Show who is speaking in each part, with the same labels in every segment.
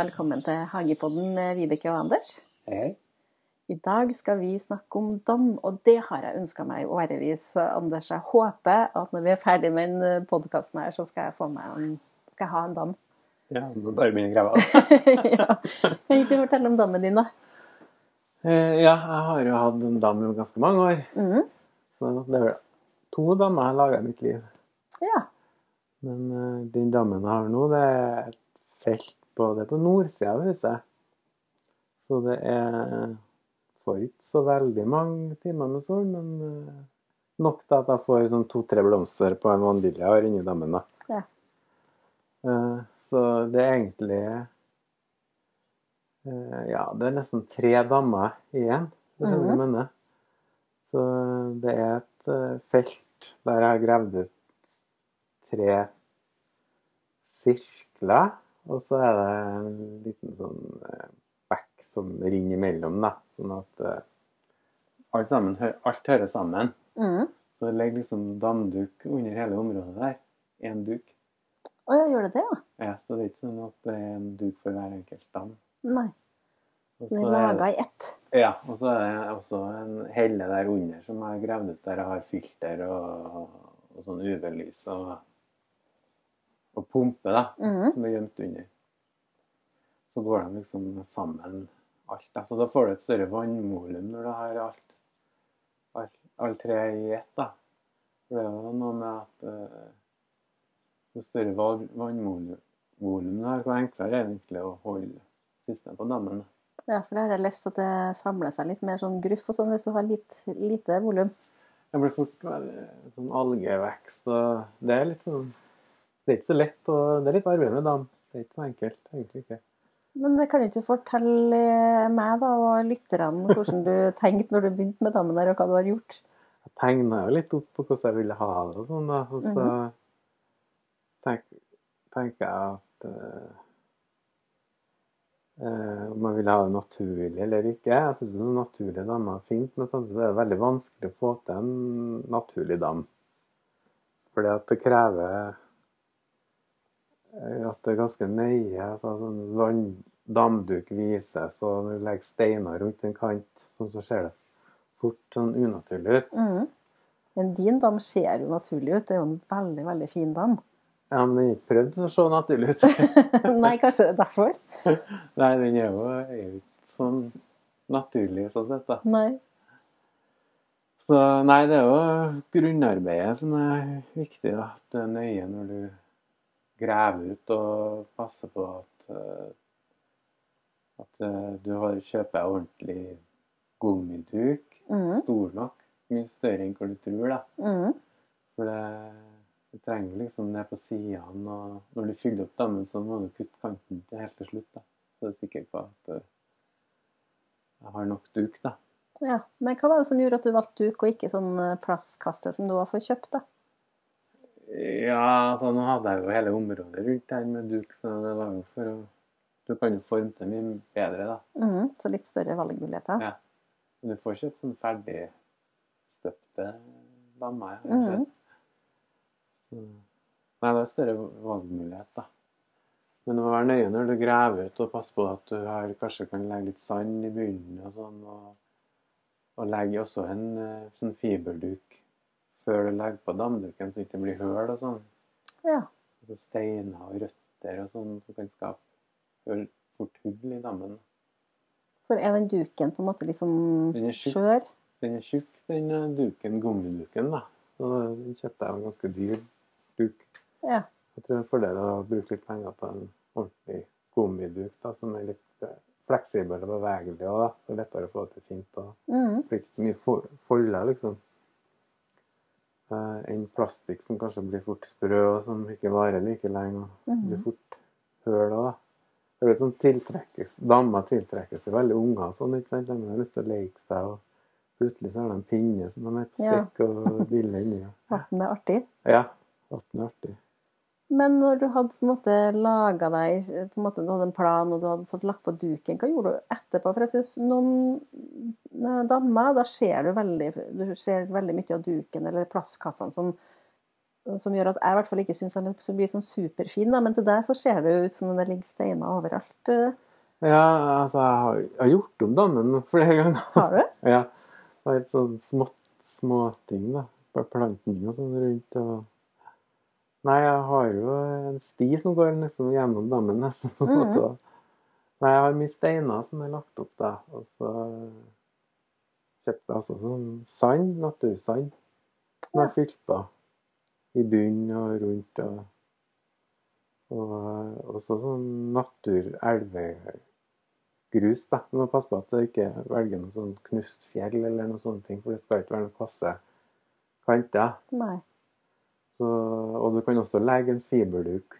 Speaker 1: velkommen til Hagepodden med Vibeke og Anders.
Speaker 2: Hei.
Speaker 1: I dag skal vi snakke om dam, og det har jeg ønska meg i årevis. Anders, jeg håper at når vi er ferdig med den podkasten her, så skal jeg få meg en, skal jeg ha en dam.
Speaker 2: Ja, må bare begynne å grave.
Speaker 1: ja. Kan ikke du fortelle om dommen din, da?
Speaker 2: Eh, ja, jeg har jo hatt en dam i ganske mange år.
Speaker 1: Mm.
Speaker 2: Så det er vel to dammer jeg har laga i mitt liv.
Speaker 1: Ja.
Speaker 2: Men eh, den dammen jeg har nå, det er et felt på, det på nordsida av huset. Så det er Får ikke så veldig mange timer med sol, men eh, nok til at jeg får sånn to-tre blomster på en vanilje jeg har inni dammen. da.
Speaker 1: Ja.
Speaker 2: Eh, Så det er egentlig eh, Ja, det er nesten tre dammer igjen. Det skjønner du
Speaker 1: Mhm.
Speaker 2: mener. Så det er et felt der jeg har gravd ut tre sirkler, og så er det en liten sånn eh, bekk som renner imellom, da. Sånn at eh, alt, sammen, alt hører sammen.
Speaker 1: Mm.
Speaker 2: Så det ligger liksom damduk under hele området der. Én duk.
Speaker 1: Å ja, gjør det det, ja?
Speaker 2: Ja, så det er ikke sånn at det er en duk for hver enkelt dam.
Speaker 1: Nei. Den er- laga i ett.
Speaker 2: Ja, og så er det også en helle der under som jeg har gravd ut der jeg har filter og, og sånn UV-lys og, og pumpe, da,
Speaker 1: mm.
Speaker 2: som er gjemt under. Så går de liksom sammen alt. Da. Så da får du et større vannvolum når du har alt, alt, alt tre i ett. da. For det er jo noe med at uh, jo større vannvolum du har, jo enklere er det egentlig å holde systemet på dammen.
Speaker 1: Ja, for det har jeg lest at det samler seg litt mer sånn gruff og sånn hvis du har litt lite volum.
Speaker 2: Det blir fort veldig sånn algevekst, og det er litt sånn Det er ikke så lett, og det er litt arbeid med dam. Det er ikke så enkelt, egentlig ikke.
Speaker 1: Men det kan du ikke fortelle meg da, og lytterne hvordan du tenkte når du begynte med dammen der, og hva du har gjort?
Speaker 2: Jeg tegna jo litt opp på hvordan jeg ville ha det og sånn, da. Og så tenk, tenker jeg at eh, eh, om jeg ville ha det naturlig eller ikke. Jeg syns naturlige dammer er fint, men samtidig er det veldig vanskelig å få til en naturlig dam. Fordi at det krever eh, at det er ganske nøye. Altså, sånn vann, damduk vises, og når du legger steiner rundt en kant, sånn så ser det fort sånn unaturlig ut.
Speaker 1: Mm. Men din dam ser jo naturlig ut. Det er jo en veldig, veldig fin dam.
Speaker 2: Ja, men den er ikke prøvd å se naturlig ut.
Speaker 1: Nei, kanskje det er derfor?
Speaker 2: Nei, den er jo, er jo ikke sånn naturlig sånn sett, da.
Speaker 1: Nei.
Speaker 2: Så nei, det er jo grunnarbeidet som er viktig, da. At du er nøye når du graver ut og passe på at, eh, at eh, du har, kjøper ordentlig gummiduk.
Speaker 1: Mm.
Speaker 2: Stor nok. Mye større enn hva du tror, da.
Speaker 1: Mm.
Speaker 2: For det, du trenger liksom ned på sidene, og når du fyller opp dammen, så må du kutte kanten til helt til slutt. da. Så er du sikker på at uh, jeg har nok duk, da.
Speaker 1: Ja. Men hva var det som gjorde at du valgte duk, og ikke sånn eh, plastkasse som du har fått kjøpt? da?
Speaker 2: Ja, altså nå hadde jeg jo hele området rundt her med duk, så det var jo for å Du kan jo forme det mye bedre, da.
Speaker 1: Mm, Så litt større valgmuligheter?
Speaker 2: Ja. Men du får kjøpt sånn ferdig støpte dammer. Ja,
Speaker 1: Mhm.
Speaker 2: kanskje. Så- Nei, det er større valgmulighet, da. Men du må være nøye når du graver ut, og passe på at du har, kanskje kan legge litt sand i bunnen og sånn. Og, og legge også en eh, sånn fiberduk før du legger på damduken, så ikke blir høl og sånn.
Speaker 1: Ja.
Speaker 2: Altså steiner og røtter og sånn som kan skape fort hull i dammen.
Speaker 1: For er den duken på en måte liksom
Speaker 2: Den er
Speaker 1: skjør?
Speaker 2: Den er tjukk, den eh, duken, gummiduken, da. Så den kjøpte jeg en ganske dyr duk.
Speaker 1: Ja.
Speaker 2: Jeg tror det er en fordel å bruke litt penger på en ordentlig gummiduk da, som er litt eh, fleksibel og bevegelig. Og. Det er lettere å få det til fint. og mm. Blir ikke så mye fol- folder, liksom. Enn plastikk som kanskje blir fort sprø og som ikke varer like lenge. og
Speaker 1: Mhm.
Speaker 2: blir fort høl da. Det er sånn tiltrekkes, Damer tiltrekkes til veldig unger sånn. ikke sant? De har lyst til å leke seg. og Plutselig så har de en pinne som de er på
Speaker 1: Ja.
Speaker 2: stikk og diller inni.
Speaker 1: Ja, det er artig.
Speaker 2: Ja. At den er artig.
Speaker 1: Men når du hadde på en måte laga deg på en måte, Du hadde en plan og du hadde fått lagt på duken, hva gjorde du etterpå? For jeg synes noen dammer, da ser du veldig, du ser veldig mye av duken eller plastkassene som som gjør at jeg i hvert fall ikke syns den blir sånn superfin. Da. Men til deg så ser det jo ut som om det ligger steiner overalt. eh.
Speaker 2: Ja, altså, jeg har, jeg har gjort om dammen flere ganger.
Speaker 1: Har du?
Speaker 2: Ja. Det er litt sånn småting, små da. Planting og sånn rundt. og... Nei, jeg har jo en sti som går liksom gjennom dammen. nesten på en
Speaker 1: Mhm.
Speaker 2: måte. Nei, jeg har mye steiner som er lagt opp der. Og så kjøpte jeg altså sånn sand, natursand, som jeg fylte i bunnen og rundt. Og, og også sånn natur-elvegrus. da. Du må passe på at du ikke velger noe sånn knust fjell eller noe sånne ting, for det skal ikke være noen passe kanter.
Speaker 1: Nei.
Speaker 2: Så, og du kan også legge en fiberduk.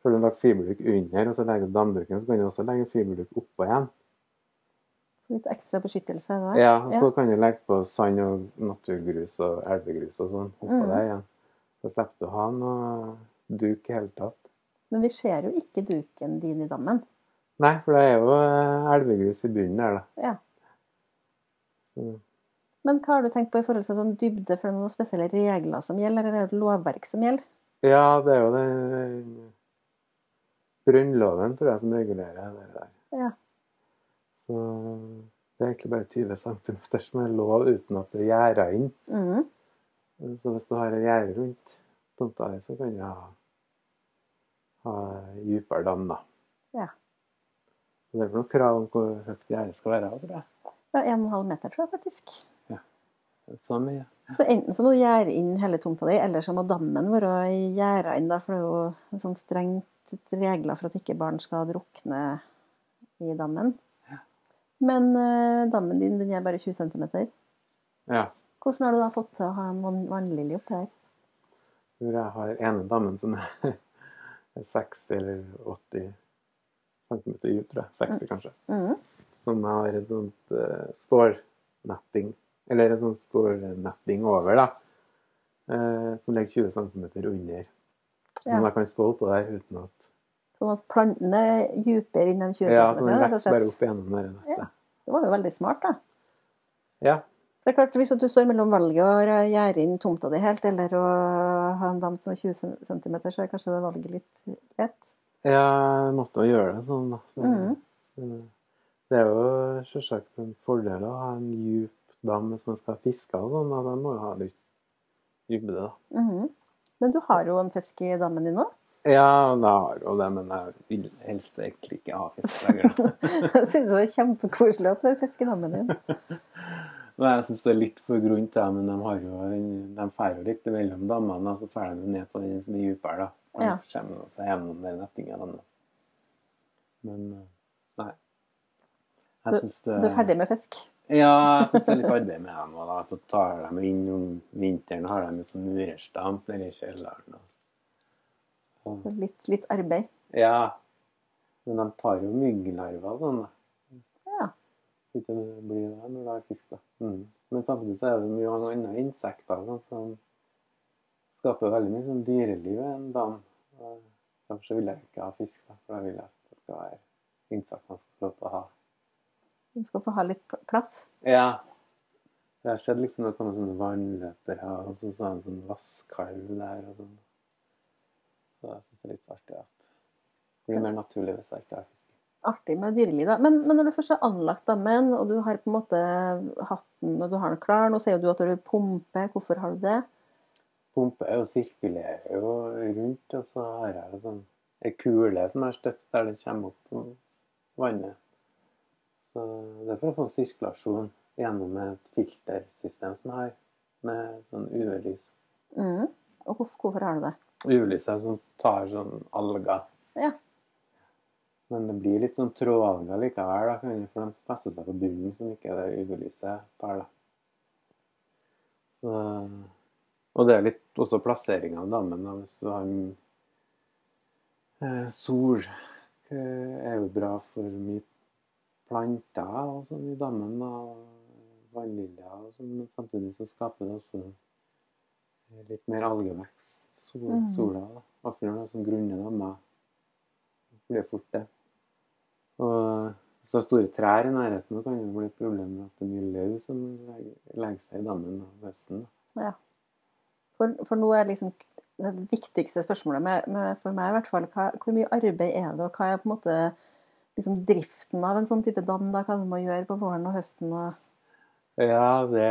Speaker 2: Før du har lagt fiberduk under, og så legger du damduken, så kan du også legge en fiberduk oppå igjen.
Speaker 1: Litt ekstra beskyttelse. Da.
Speaker 2: Ja, og Så kan du legge på sand og naturgrus og elvegrus og sånn oppå
Speaker 1: mm.
Speaker 2: der igjen. Så slipper du å ha noe duk i hele tatt.
Speaker 1: Men vi ser jo ikke duken din i dammen.
Speaker 2: Nei, for det er jo eh, elvegrus i bunnen der, da.
Speaker 1: Ja.
Speaker 2: Så,
Speaker 1: Men hva har du tenkt på i forhold til sånn dybde? For det er noen spesielle regler som gjelder, eller er det et lovverk som gjelder?
Speaker 2: ja, det er jo den Grunnloven, tror jeg, som regulerer det der.
Speaker 1: Ja.
Speaker 2: Så det er egentlig bare 20 cm som er lov uten at det er gjerda inn.
Speaker 1: Mm.
Speaker 2: Så hvis du har en gjerde rundt tomta di, så kan du ha, ha dypere dam, da.
Speaker 1: Ja.
Speaker 2: Så det er vel noen krav om hvor høyt gjerdet skal være. tror jeg.
Speaker 1: Ja, 1,5 meter, tror jeg faktisk.
Speaker 2: Så mye.
Speaker 1: Så enten så du gjerde inn hele tomta di, eller så må dammen være gjerda inn, da, for det er jo sånn strengt regler for at ikke barn skal drukne i dammen. Men uh, dammen din den er bare 20 cm.
Speaker 2: Ja.
Speaker 1: Hvordan har du da fått til å ha en vann vannlilje oppi her?
Speaker 2: Hvor jeg har ene dammen som er 60 eller 80 cm dyp, tror jeg. 60 kanskje.
Speaker 1: Mm.
Speaker 2: Som har et sånt uh, stålnetting, eller en sånn stålnetting over, da. eh, som ligger 20 cm under.
Speaker 1: Ja.
Speaker 2: Men jeg kan stå oppå der uten at
Speaker 1: Sånn at plantene er dypere innen 20
Speaker 2: Ja,
Speaker 1: cm.
Speaker 2: så den vokser bare opp gjennom det nettet.
Speaker 1: Det var jo veldig smart, da.
Speaker 2: Ja.
Speaker 1: Det er klart, Hvis du står mellom valget å gjerde inn tomta di helt, eller å ha en dam som er 20 cm, så er kanskje det valget litt lett.
Speaker 2: Jeg måtte jo gjøre det sånn, da.
Speaker 1: Mhm.
Speaker 2: eh, Det er jo selvsagt en fordel å ha en djup dam hvis man skal fiske og sånn. og Da må du ha litt dybde, da.
Speaker 1: Mhm. Men du har jo en fisk i dammen din nå.
Speaker 2: Ja, det har jo det, men jeg vil helst egentlig ikke ha fisk lenger.
Speaker 1: Jeg syns det er kjempekoselig at du har fisk i dammen din.
Speaker 2: Nei, jeg syns det er litt for grunt, ja men de har jo de jo litt mellom dammene, og så fer de ned på den som er dypere, da. De
Speaker 1: Ja.
Speaker 2: kommer seg gjennom den nettinga. Men eh, nei. Jeg syns det
Speaker 1: Du er ferdig med fisk.
Speaker 2: Ja, jeg syns det er litt arbeid med dem. Og da, så tar de inn om vinteren, har de sånn murerstamp nede i kjelleren. og-
Speaker 1: Litt, litt arbeid.
Speaker 2: ja. Men de tar jo mygglarver og sånn, da.
Speaker 1: Ja.
Speaker 2: Så ikke det blir det når det er fisk, da. Mm. Men samtidig så er det mye andre insekter sånn, som skaper veldig mye sånn dyreliv i en dam. Derfor så vil jeg ikke ha fisk, da, for da vil jeg at det skal være insekter man skal få lov til å ha.
Speaker 1: Du skal få ha litt plass.
Speaker 2: Ja. Det har skjedd liksom det kommer sånne vannløpere og så, så er en sånn vasskalv der og sånn. Så jeg syns det er litt artig at det blir mer naturlig hvis jeg ikke har fisk.
Speaker 1: Artig med dyreliv, da. Men, men når du først har anlagt dammen, og du har på en måte hatten og du har den klar Nå sier jo du at du har pumpe. Hvorfor har du det?
Speaker 2: Pumpe er jo sirkulerer jo rundt, og så har jeg jo sånn ei kule som er støpt der det kommer opp vannet. Så det er for å få sirkulasjon gjennom et filtersystem som jeg har, med sånn UV-lys.
Speaker 1: Mm. Og hvorfor, har du det?
Speaker 2: UV-lys er som tar sånn alger.
Speaker 1: Ja.
Speaker 2: Men det blir litt sånn trådalger likevel, da, for de fester seg på bunnen som ikke det UV-lyset tar. da. Så, og det er litt også plasseringa av dammen. da, Hvis du har eh, sol er jo bra for mye planter og sånn i dammen. da, Vannliljer og sånn, men samtidig så skaper det også eh, litt mer algevekst. Sol,
Speaker 1: mm.
Speaker 2: Sola, det er sånn grunne dammer. Blir fort det. Og hvis du har store trær i nærheten, kan det bli et problem med at det er mye løv som legger seg i dammen om høsten. Ja.
Speaker 1: For, for nå er liksom det viktigste spørsmålet med, med, for meg i hvert fall, hva, hvor mye arbeid er det, og hva er på en måte liksom driften av en sånn type dam? da, Hva du må gjøre på våren og høsten? og...
Speaker 2: Ja, det,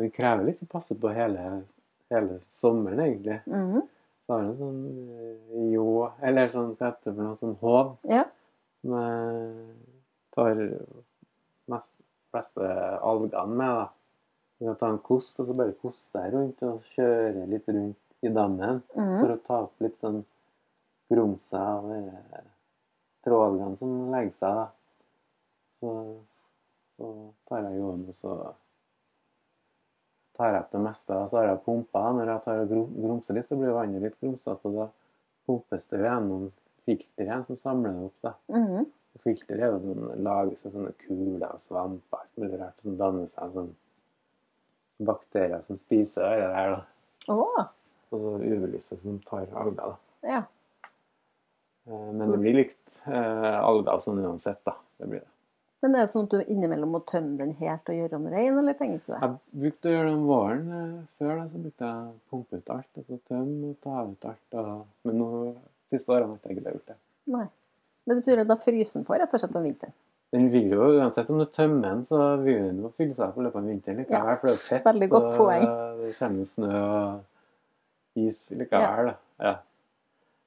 Speaker 2: det krever litt å passe på hele, hele sommeren, egentlig.
Speaker 1: Mhm.
Speaker 2: Så har du en sånn ljå, jo, eller sånn, hva heter det sånn håv,
Speaker 1: Ja.
Speaker 2: som tar mest, fleste algene med, da. Du kan ta en kost, og så bare koste rundt, og kjøre litt rundt i dammen,
Speaker 1: Mhm.
Speaker 2: for å ta opp litt sånn grumse av de trådene som legger seg, da. Så, så tar jeg jorden, og så tar jeg opp det meste. Og så har jeg pumpa. Når jeg tar og grum- grumser litt, så blir vannet litt grumsete, og da pumpes det gjennom filteret igjen, som samler det opp. da.
Speaker 1: Mm
Speaker 2: -hmm. Filteret er jo sånn, lages med sånne kuler og svamper alt mulig rart som danner seg sånn bakterier som spiser det der. da.
Speaker 1: Oh.
Speaker 2: Og så UV-lyset som tar alger. da.
Speaker 1: ja.
Speaker 2: Eh, Men det blir likt alle alger sånn uansett, da. Det blir det.
Speaker 1: Men er det sånn at du innimellom må tømme den helt og gjøre den rein, eller trenger du det?
Speaker 2: Jeg brukte å gjøre det om våren eh, før. da, Så brukte jeg pumpe ut alt. og så tømme og ta ut alt. Og... Men nå, siste årene har jeg ikke gjort det.
Speaker 1: Nei. Men det betyr at da fryser den på rett og slett om vinteren?
Speaker 2: Den vil jo, Uansett om du tømmer den, så vil den jo fylle seg på i løpet av vinteren likevel.
Speaker 1: Ja,
Speaker 2: for det er jo fett, så det kommer jo snø og is likevel. da. Ja.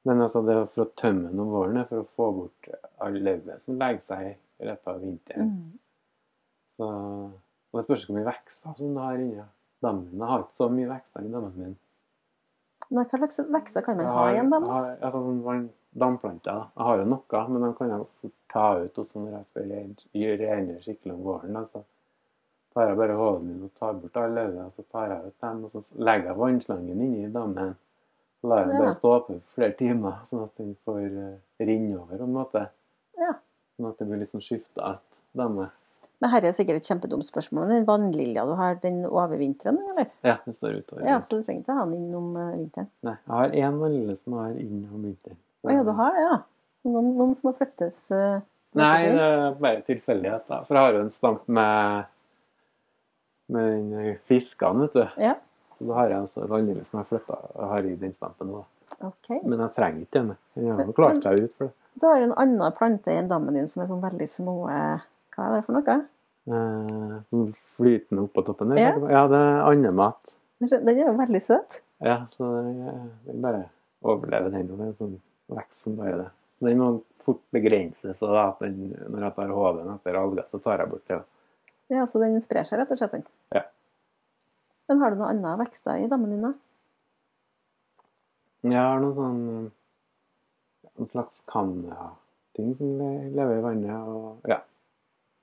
Speaker 2: Men altså, det er for å tømme den om våren for å få bort all lauvet som legger seg i løpet av vinteren.
Speaker 1: Mm.
Speaker 2: Så, og det spørs hvor mye vekster som du har inni dammen. Jeg har ikke så mye vekster i dammen min.
Speaker 1: Nei, hva slags vekster kan man
Speaker 2: Jeg
Speaker 1: ha
Speaker 2: i
Speaker 1: igjen, da?
Speaker 2: jeg har, altså, sånn damplanter. da. Jeg har jo noe, men de kan jeg fort ta ut også når jeg skal ren- gjøre rengjøre skikkelig om våren. da. Så tar jeg bare hodet min og tar bort alle lauvet, og så tar jeg ut dem, og så legger jeg vannslangen inni dammen. Lar den bare stå på for flere timer, sånn at den får uh, renne over på en måte.
Speaker 1: Ja.
Speaker 2: Sånn at det blir liksom skifta ut denne.
Speaker 1: Men her er sikkert et kjempedumt spørsmål. Men den vannlilja du har, den overvintrer eller?
Speaker 2: Ja, den står utover.
Speaker 1: Ja, så du trenger ikke ha den innom eh, vinteren?
Speaker 2: Nei, jeg har én vannlilje som jeg har inn om vinteren.
Speaker 1: Å ja, du har det, ja. Noen, noen som må flyttes? Uh,
Speaker 2: Nei, det er bare tilfeldighet. da. For jeg har jo en stamp med med fiskene, vet du.
Speaker 1: Ja,
Speaker 2: Så da har jeg altså vanligvis som jeg flytta og har i den stampen nå.
Speaker 1: ok.
Speaker 2: Men jeg trenger ikke den. Den har klart seg ut for det.
Speaker 1: Du har en annen plante i dammen din som er sånn veldig små eh, Hva er det for noe?
Speaker 2: Eh, som flytende oppå toppen der.
Speaker 1: Ja.
Speaker 2: ja, det er andemat.
Speaker 1: Den er jo veldig søt.
Speaker 2: Ja, så jeg vil bare overleve den. Det er sånn vekst som bare det. Den må fort begrenses. Og at den, når jeg tar hoven etter alger, så tar jeg bort det.
Speaker 1: Ja, Så den sprer seg rett og slett? den.
Speaker 2: Ja.
Speaker 1: Men har du noen annet vekster i dammen din, da?
Speaker 2: Jeg har noe sånn En slags kanna-ting som lever i vannet. Og ja.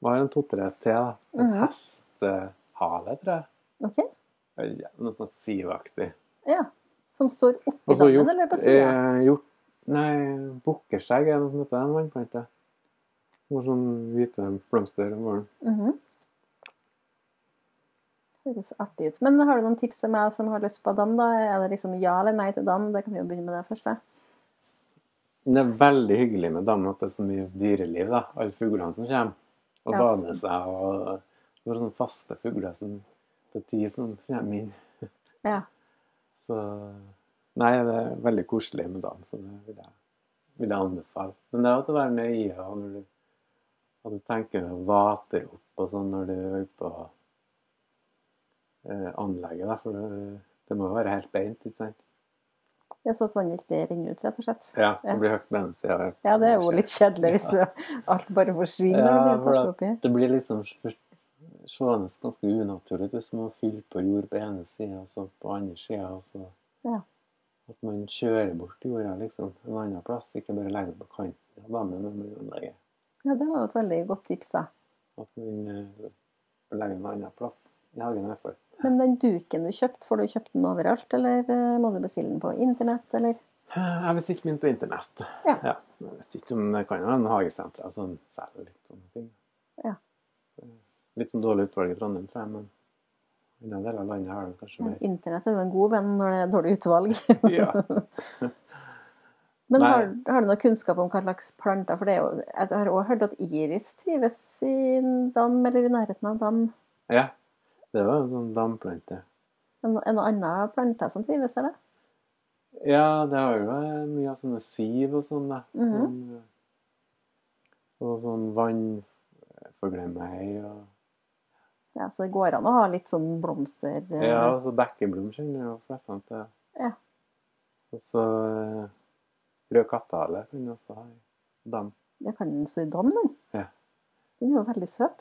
Speaker 2: Jeg har en to-tre til. da. En
Speaker 1: Mhm.
Speaker 2: hestehale, tror jeg.
Speaker 1: Ok.
Speaker 2: Ja, noe sånt sivaktig.
Speaker 1: Ja. Som står oppi dammen,
Speaker 2: gjort,
Speaker 1: eller på sida?
Speaker 2: eh, Nei, bukkeskjegg er noe som heter en vannplante. Som har sånn hvite blomster om våren.
Speaker 1: Mhm. Høres artig ut. Men har du noen tips til meg som har lyst på dam? da? Er det liksom ja eller nei til dam? Det kan vi jo begynne med det første.
Speaker 2: Det er veldig hyggelig med dam at det er så mye dyreliv. da. Alle fuglene som kommer og
Speaker 1: Ja.
Speaker 2: bader seg. og Det er sånne faste fugler som det er tid som kommer inn.
Speaker 1: Ja.
Speaker 2: Så Nei, det er veldig koselig med dam, så det vil jeg, vil jeg anbefale. Men det er at å være nøye når du, at du tenker å vater opp og sånn når du er på eh, anlegget. Da, for det, det må jo være helt beint, ikke sant?
Speaker 1: Jeg så at vannet ikke renner ut, rett og slett.
Speaker 2: Ja,
Speaker 1: Ja.
Speaker 2: det blir høyt på den sida.
Speaker 1: Ja, det er jo litt kjedelig hvis
Speaker 2: Ja.
Speaker 1: alt bare forsvinner.
Speaker 2: Ja, for
Speaker 1: det oppi.
Speaker 2: Det blir liksom seende ganske unaturlig ut hvis man fyller på jord på ene sida og så på andre sida.
Speaker 1: Ja.
Speaker 2: at man kjører bort jorda liksom en annen plass, ikke bare legger på kanten av dammen.
Speaker 1: Ja, det var jo et veldig godt tips, da.
Speaker 2: At man eh, legger den en annen plass i hagen. i hvert fall.
Speaker 1: Men den duken du kjøpte, får du kjøpt den overalt, eller eh, må du bestille den på internett, eller?
Speaker 2: Jeg bestilte min på internett.
Speaker 1: Ja.
Speaker 2: Jeg vet ikke om det kan være en hagesenter som selger litt sånne ting.
Speaker 1: Ja.
Speaker 2: Litt sånn dårlig utvalg i Trondheim, tror jeg, men i den delen av landet har de kanskje mer.
Speaker 1: Internett er jo en god venn når det er dårlig utvalg.
Speaker 2: Ja.
Speaker 1: Men har, har du noe kunnskap om hva slags planter? For det er jo, jeg har også hørt at iris trives i dam, eller i nærheten av dam.
Speaker 2: Ja, det var en sånn damplante.
Speaker 1: En, en annen plante som trives der, da?
Speaker 2: Ja, det har jo eh, mye av sånne siv og sånn, da. Mm eh, og sånn vannforglemmei og
Speaker 1: Ja, så det går an å ha litt sånn blomster eh,
Speaker 2: Ja, og så bekkeblom kjenner jo flestene til.
Speaker 1: Ja.
Speaker 2: Og så eh, rød kattehale kan du også ha dam.
Speaker 1: Ja, kan den så i dam, den.
Speaker 2: Ja.
Speaker 1: Den er jo veldig søt.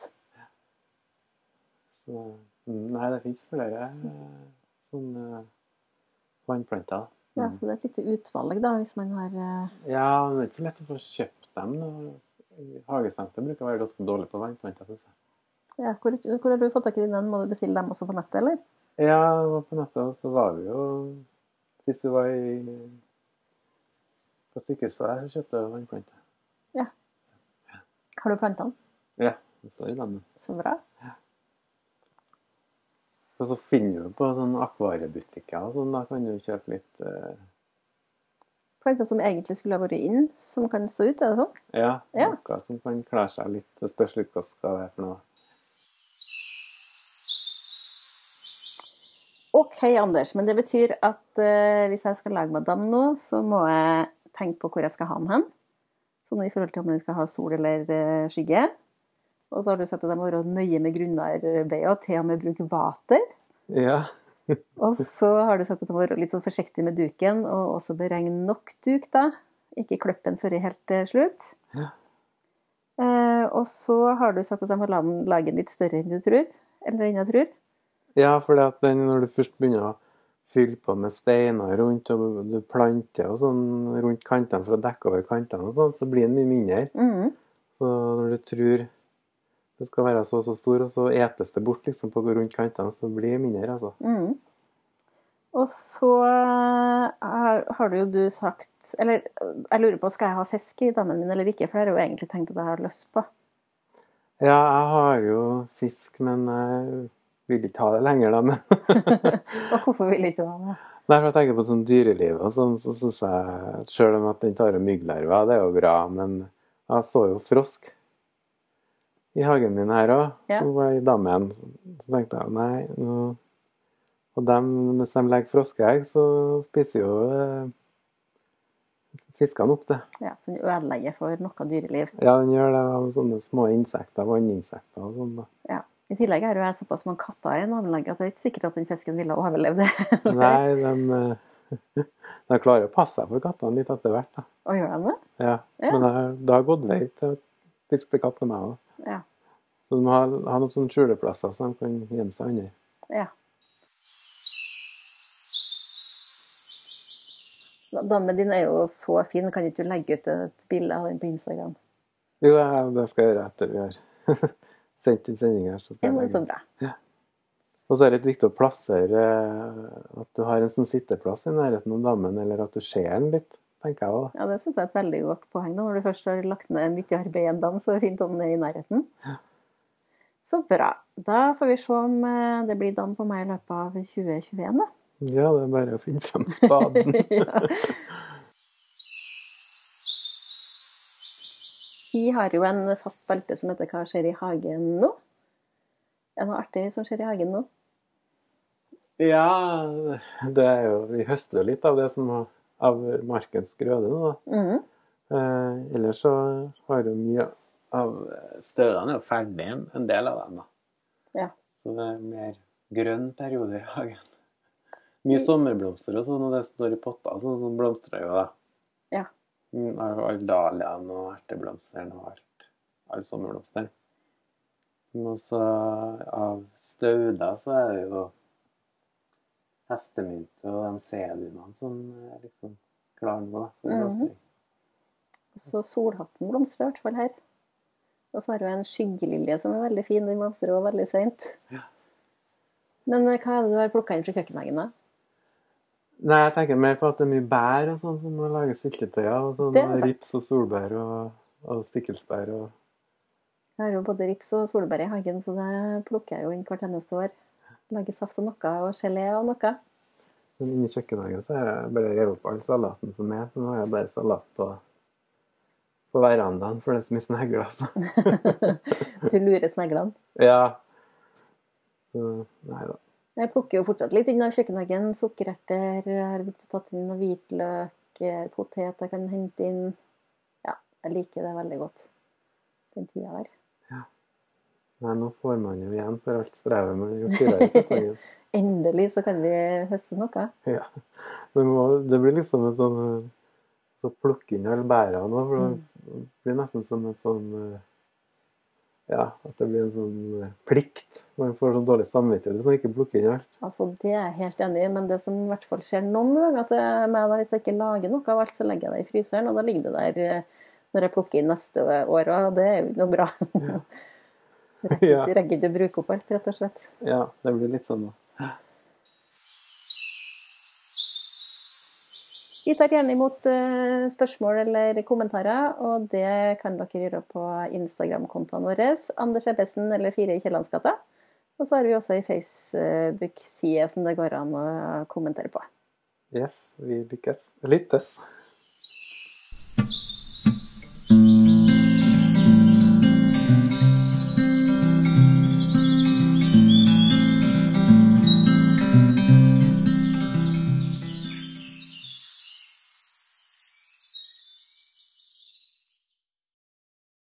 Speaker 2: Så mm, Nei, det fins flere eh, sånne vannplanter.
Speaker 1: Ja,
Speaker 2: Mm.
Speaker 1: så det er et lite utvalg, da, hvis man har eh,
Speaker 2: Ja, men det er ikke så lett å få kjøpt dem. Hagesenter Hagesenteret bruker å være ganske dårlig på vannplanter. synes jeg.
Speaker 1: ja, hvor, hvor har du fått tak i dine? Må du bestille dem også på nettet, eller?
Speaker 2: Ja, var på nettet, og så var vi jo Sist vi var i på Stikkelsvær, så kjøpte jeg vannplanter.
Speaker 1: Har du plantene?
Speaker 2: Ja, det står i dammen.
Speaker 1: Så bra.
Speaker 2: Og så finner du på sånne akvariebutikker og sånn, da kan du kjøpe litt eh,
Speaker 1: Planter som egentlig skulle ha vært inn, som kan stå ut, er det sånn?
Speaker 2: Ja,
Speaker 1: Ja.
Speaker 2: noe som kan klare seg litt. Det spørs litt hva det skal være for noe.
Speaker 1: OK, Anders, men det betyr at eh, hvis jeg skal lage madam nå, så må jeg tenke på hvor jeg skal ha den hen. Sånn i forhold til om den skal ha sol eller eh, skygge. Og så har du sagt at de må være nøye med grunnarbeidet og til og med bruke vater.
Speaker 2: Ja.
Speaker 1: Og så har du sagt at de må være litt sånn forsiktig med duken, og også beregne nok duk, da. Ikke klippe den før i helt til slutt.
Speaker 2: Ja.
Speaker 1: Eh, og så har du sagt at de må la lage den litt større enn du tror. Eller enn jeg tror.
Speaker 2: Ja, for når du først begynner å fylle på med steiner rundt, og du planter og sånn rundt kantene for å dekke over kantene og sånn, så blir den mye mindre.
Speaker 1: Mm.
Speaker 2: Så når du tror det skal være så og så stor, og så etes det bort liksom på rundt kantene, så blir det mindre, altså.
Speaker 1: Mm. Og så eh, har, har du jo du sagt Eller jeg lurer på, skal jeg ha fisk i dammen min eller ikke? For det har jeg jo egentlig tenkt at jeg har lyst på.
Speaker 2: Ja, jeg har jo fisk, men jeg vil ikke ha det lenger, da. Men
Speaker 1: Og hvorfor vil ikke du ha det?
Speaker 2: Nei, for jeg tenker på sånn dyreliv og sånn, så syns jeg Selv om at den tar mygglarver, det er jo bra, men jeg så jo frosk i hagen min her òg,
Speaker 1: Ja.
Speaker 2: som var i dammen. Så tenkte jeg nei, nå Og dem, hvis de legger froskeegg, så spiser jo eh, fiskene opp det.
Speaker 1: Ja, Så den ødelegger for noe dyreliv.
Speaker 2: Ja, den gjør det av sånne små insekter, vanninsekter og sånn. da.
Speaker 1: Ja. I tillegg er jo jeg såpass mange katter i nabolaget at det er ikke sikkert at den fisken ville overlevd. det.
Speaker 2: Nei, de, eh, de klarer å passe seg for kattene litt etter hvert. da.
Speaker 1: Og gjør de det?
Speaker 2: Ja,
Speaker 1: Ja.
Speaker 2: men det har gått vei til fisk til katt med meg òg.
Speaker 1: Ja.
Speaker 2: Så du må ha, ha noen sånne skjuleplasser så de kan gjemme seg under.
Speaker 1: ja. Dammen din er jo så fin. Kan ikke du legge ut et bilde av den på Instagram?
Speaker 2: Jo, det skal jeg gjøre etter vi har sendt inn sending her. Så skal jeg
Speaker 1: bra.
Speaker 2: Og så er det litt viktig å plassere eh, at du har en sånn sitteplass i nærheten av dammen, eller at du ser den litt, tenker jeg òg.
Speaker 1: Ja, Det syns jeg er et veldig godt poeng. da. Når du først har lagt ned mye arbeid i en dam, så er det fint om den er i nærheten. Så bra. Da får vi se om eh, det blir dam på meg i løpet av 2021, da.
Speaker 2: Ja, det er bare å finne frem spaden.
Speaker 1: ja. Vi har jo en fast spalte som heter 'Hva skjer i hagen nå?' Er det noe artig som skjer i hagen nå?
Speaker 2: ja, det er jo Vi høster jo litt av det som har- av markens grøde da.
Speaker 1: Mhm.
Speaker 2: Eh, ellers så har jo mye av støvene er ferdig, en del av dem. da.
Speaker 1: Ja.
Speaker 2: Så det er mer grønn periode i hagen. Mye sommerblomster og sånn, og det står i potter, sånn som blomstrer jo da.
Speaker 1: Ja.
Speaker 2: Mm, Av alle dahliaene og erteblomstene og alt. Alle sommerblomster. Og så av stauder så er det jo hestemynt og de sedumene som liksom klarer da. For
Speaker 1: Mhm.
Speaker 2: blomstring.
Speaker 1: Så solhatten blomstrer i hvert fall her. Og så har vi en skyggelilje som er veldig fin. Den blomstrer også veldig seint.
Speaker 2: Ja.
Speaker 1: Men eh, hva er det du har plukka inn fra kjøkkenhagen, da?
Speaker 2: Nei, jeg tenker mer på at det er mye bær og sånn som må lage syltetøy av. og Sånn, rips og solbær og, og stikkelsbær. og
Speaker 1: Jeg har jo både rips og solbær i hagen, så det plukker jeg jo inn hvert eneste år. Lager saft av noe og gelé og noe.
Speaker 2: Men inni kjøkkenhagen så har jeg bare revet opp all salaten som er. Så nå har jeg bare salat på, på verandaen, for det er så mye snegler, altså.
Speaker 1: Du lurer sneglene.
Speaker 2: Ja. Så nei da.
Speaker 1: Jeg plukker jo fortsatt litt inn av kjøkkenhagen. Sukkererter, jeg har begynt å ta inn noe hvitløk, eh, potet jeg kan hente inn. Ja, jeg liker det veldig godt. Den tida der.
Speaker 2: Nei, nå får man jo igjen for alt strevet man har gjort tidligere i sesongen.
Speaker 1: Endelig så kan vi høste noe.
Speaker 2: Ja. Men må- det blir liksom en sånn Så plukke inn alle bærene nå, for det blir nesten som et sånn eh, Ja, at det blir en sånn eh, plikt. Man får sånn dårlig samvittighet hvis man ikke plukker inn alt.
Speaker 1: Altså, Det er jeg helt enig i, men det som i hvert fall skjer noen ganger til meg, da, hvis jeg ikke lager noe av alt, så legger jeg det i fryseren, og da ligger det der eh, når jeg plukker inn neste år, og det er jo ikke noe bra. Rekker
Speaker 2: Ja.
Speaker 1: rekker ikke å bruke opp alt, rett og slett.
Speaker 2: Ja, det blir litt sånn.
Speaker 1: Vi tar gjerne imot eh, spørsmål eller kommentarer, og det kan dere gjøre på Instagram-kontoene våre. Anders Ebbesen eller Fire i Kiellandsgata. Og så har vi også ei Facebook-side som det går an å kommentere på.
Speaker 2: Yes, vi lykkes. Lyttes.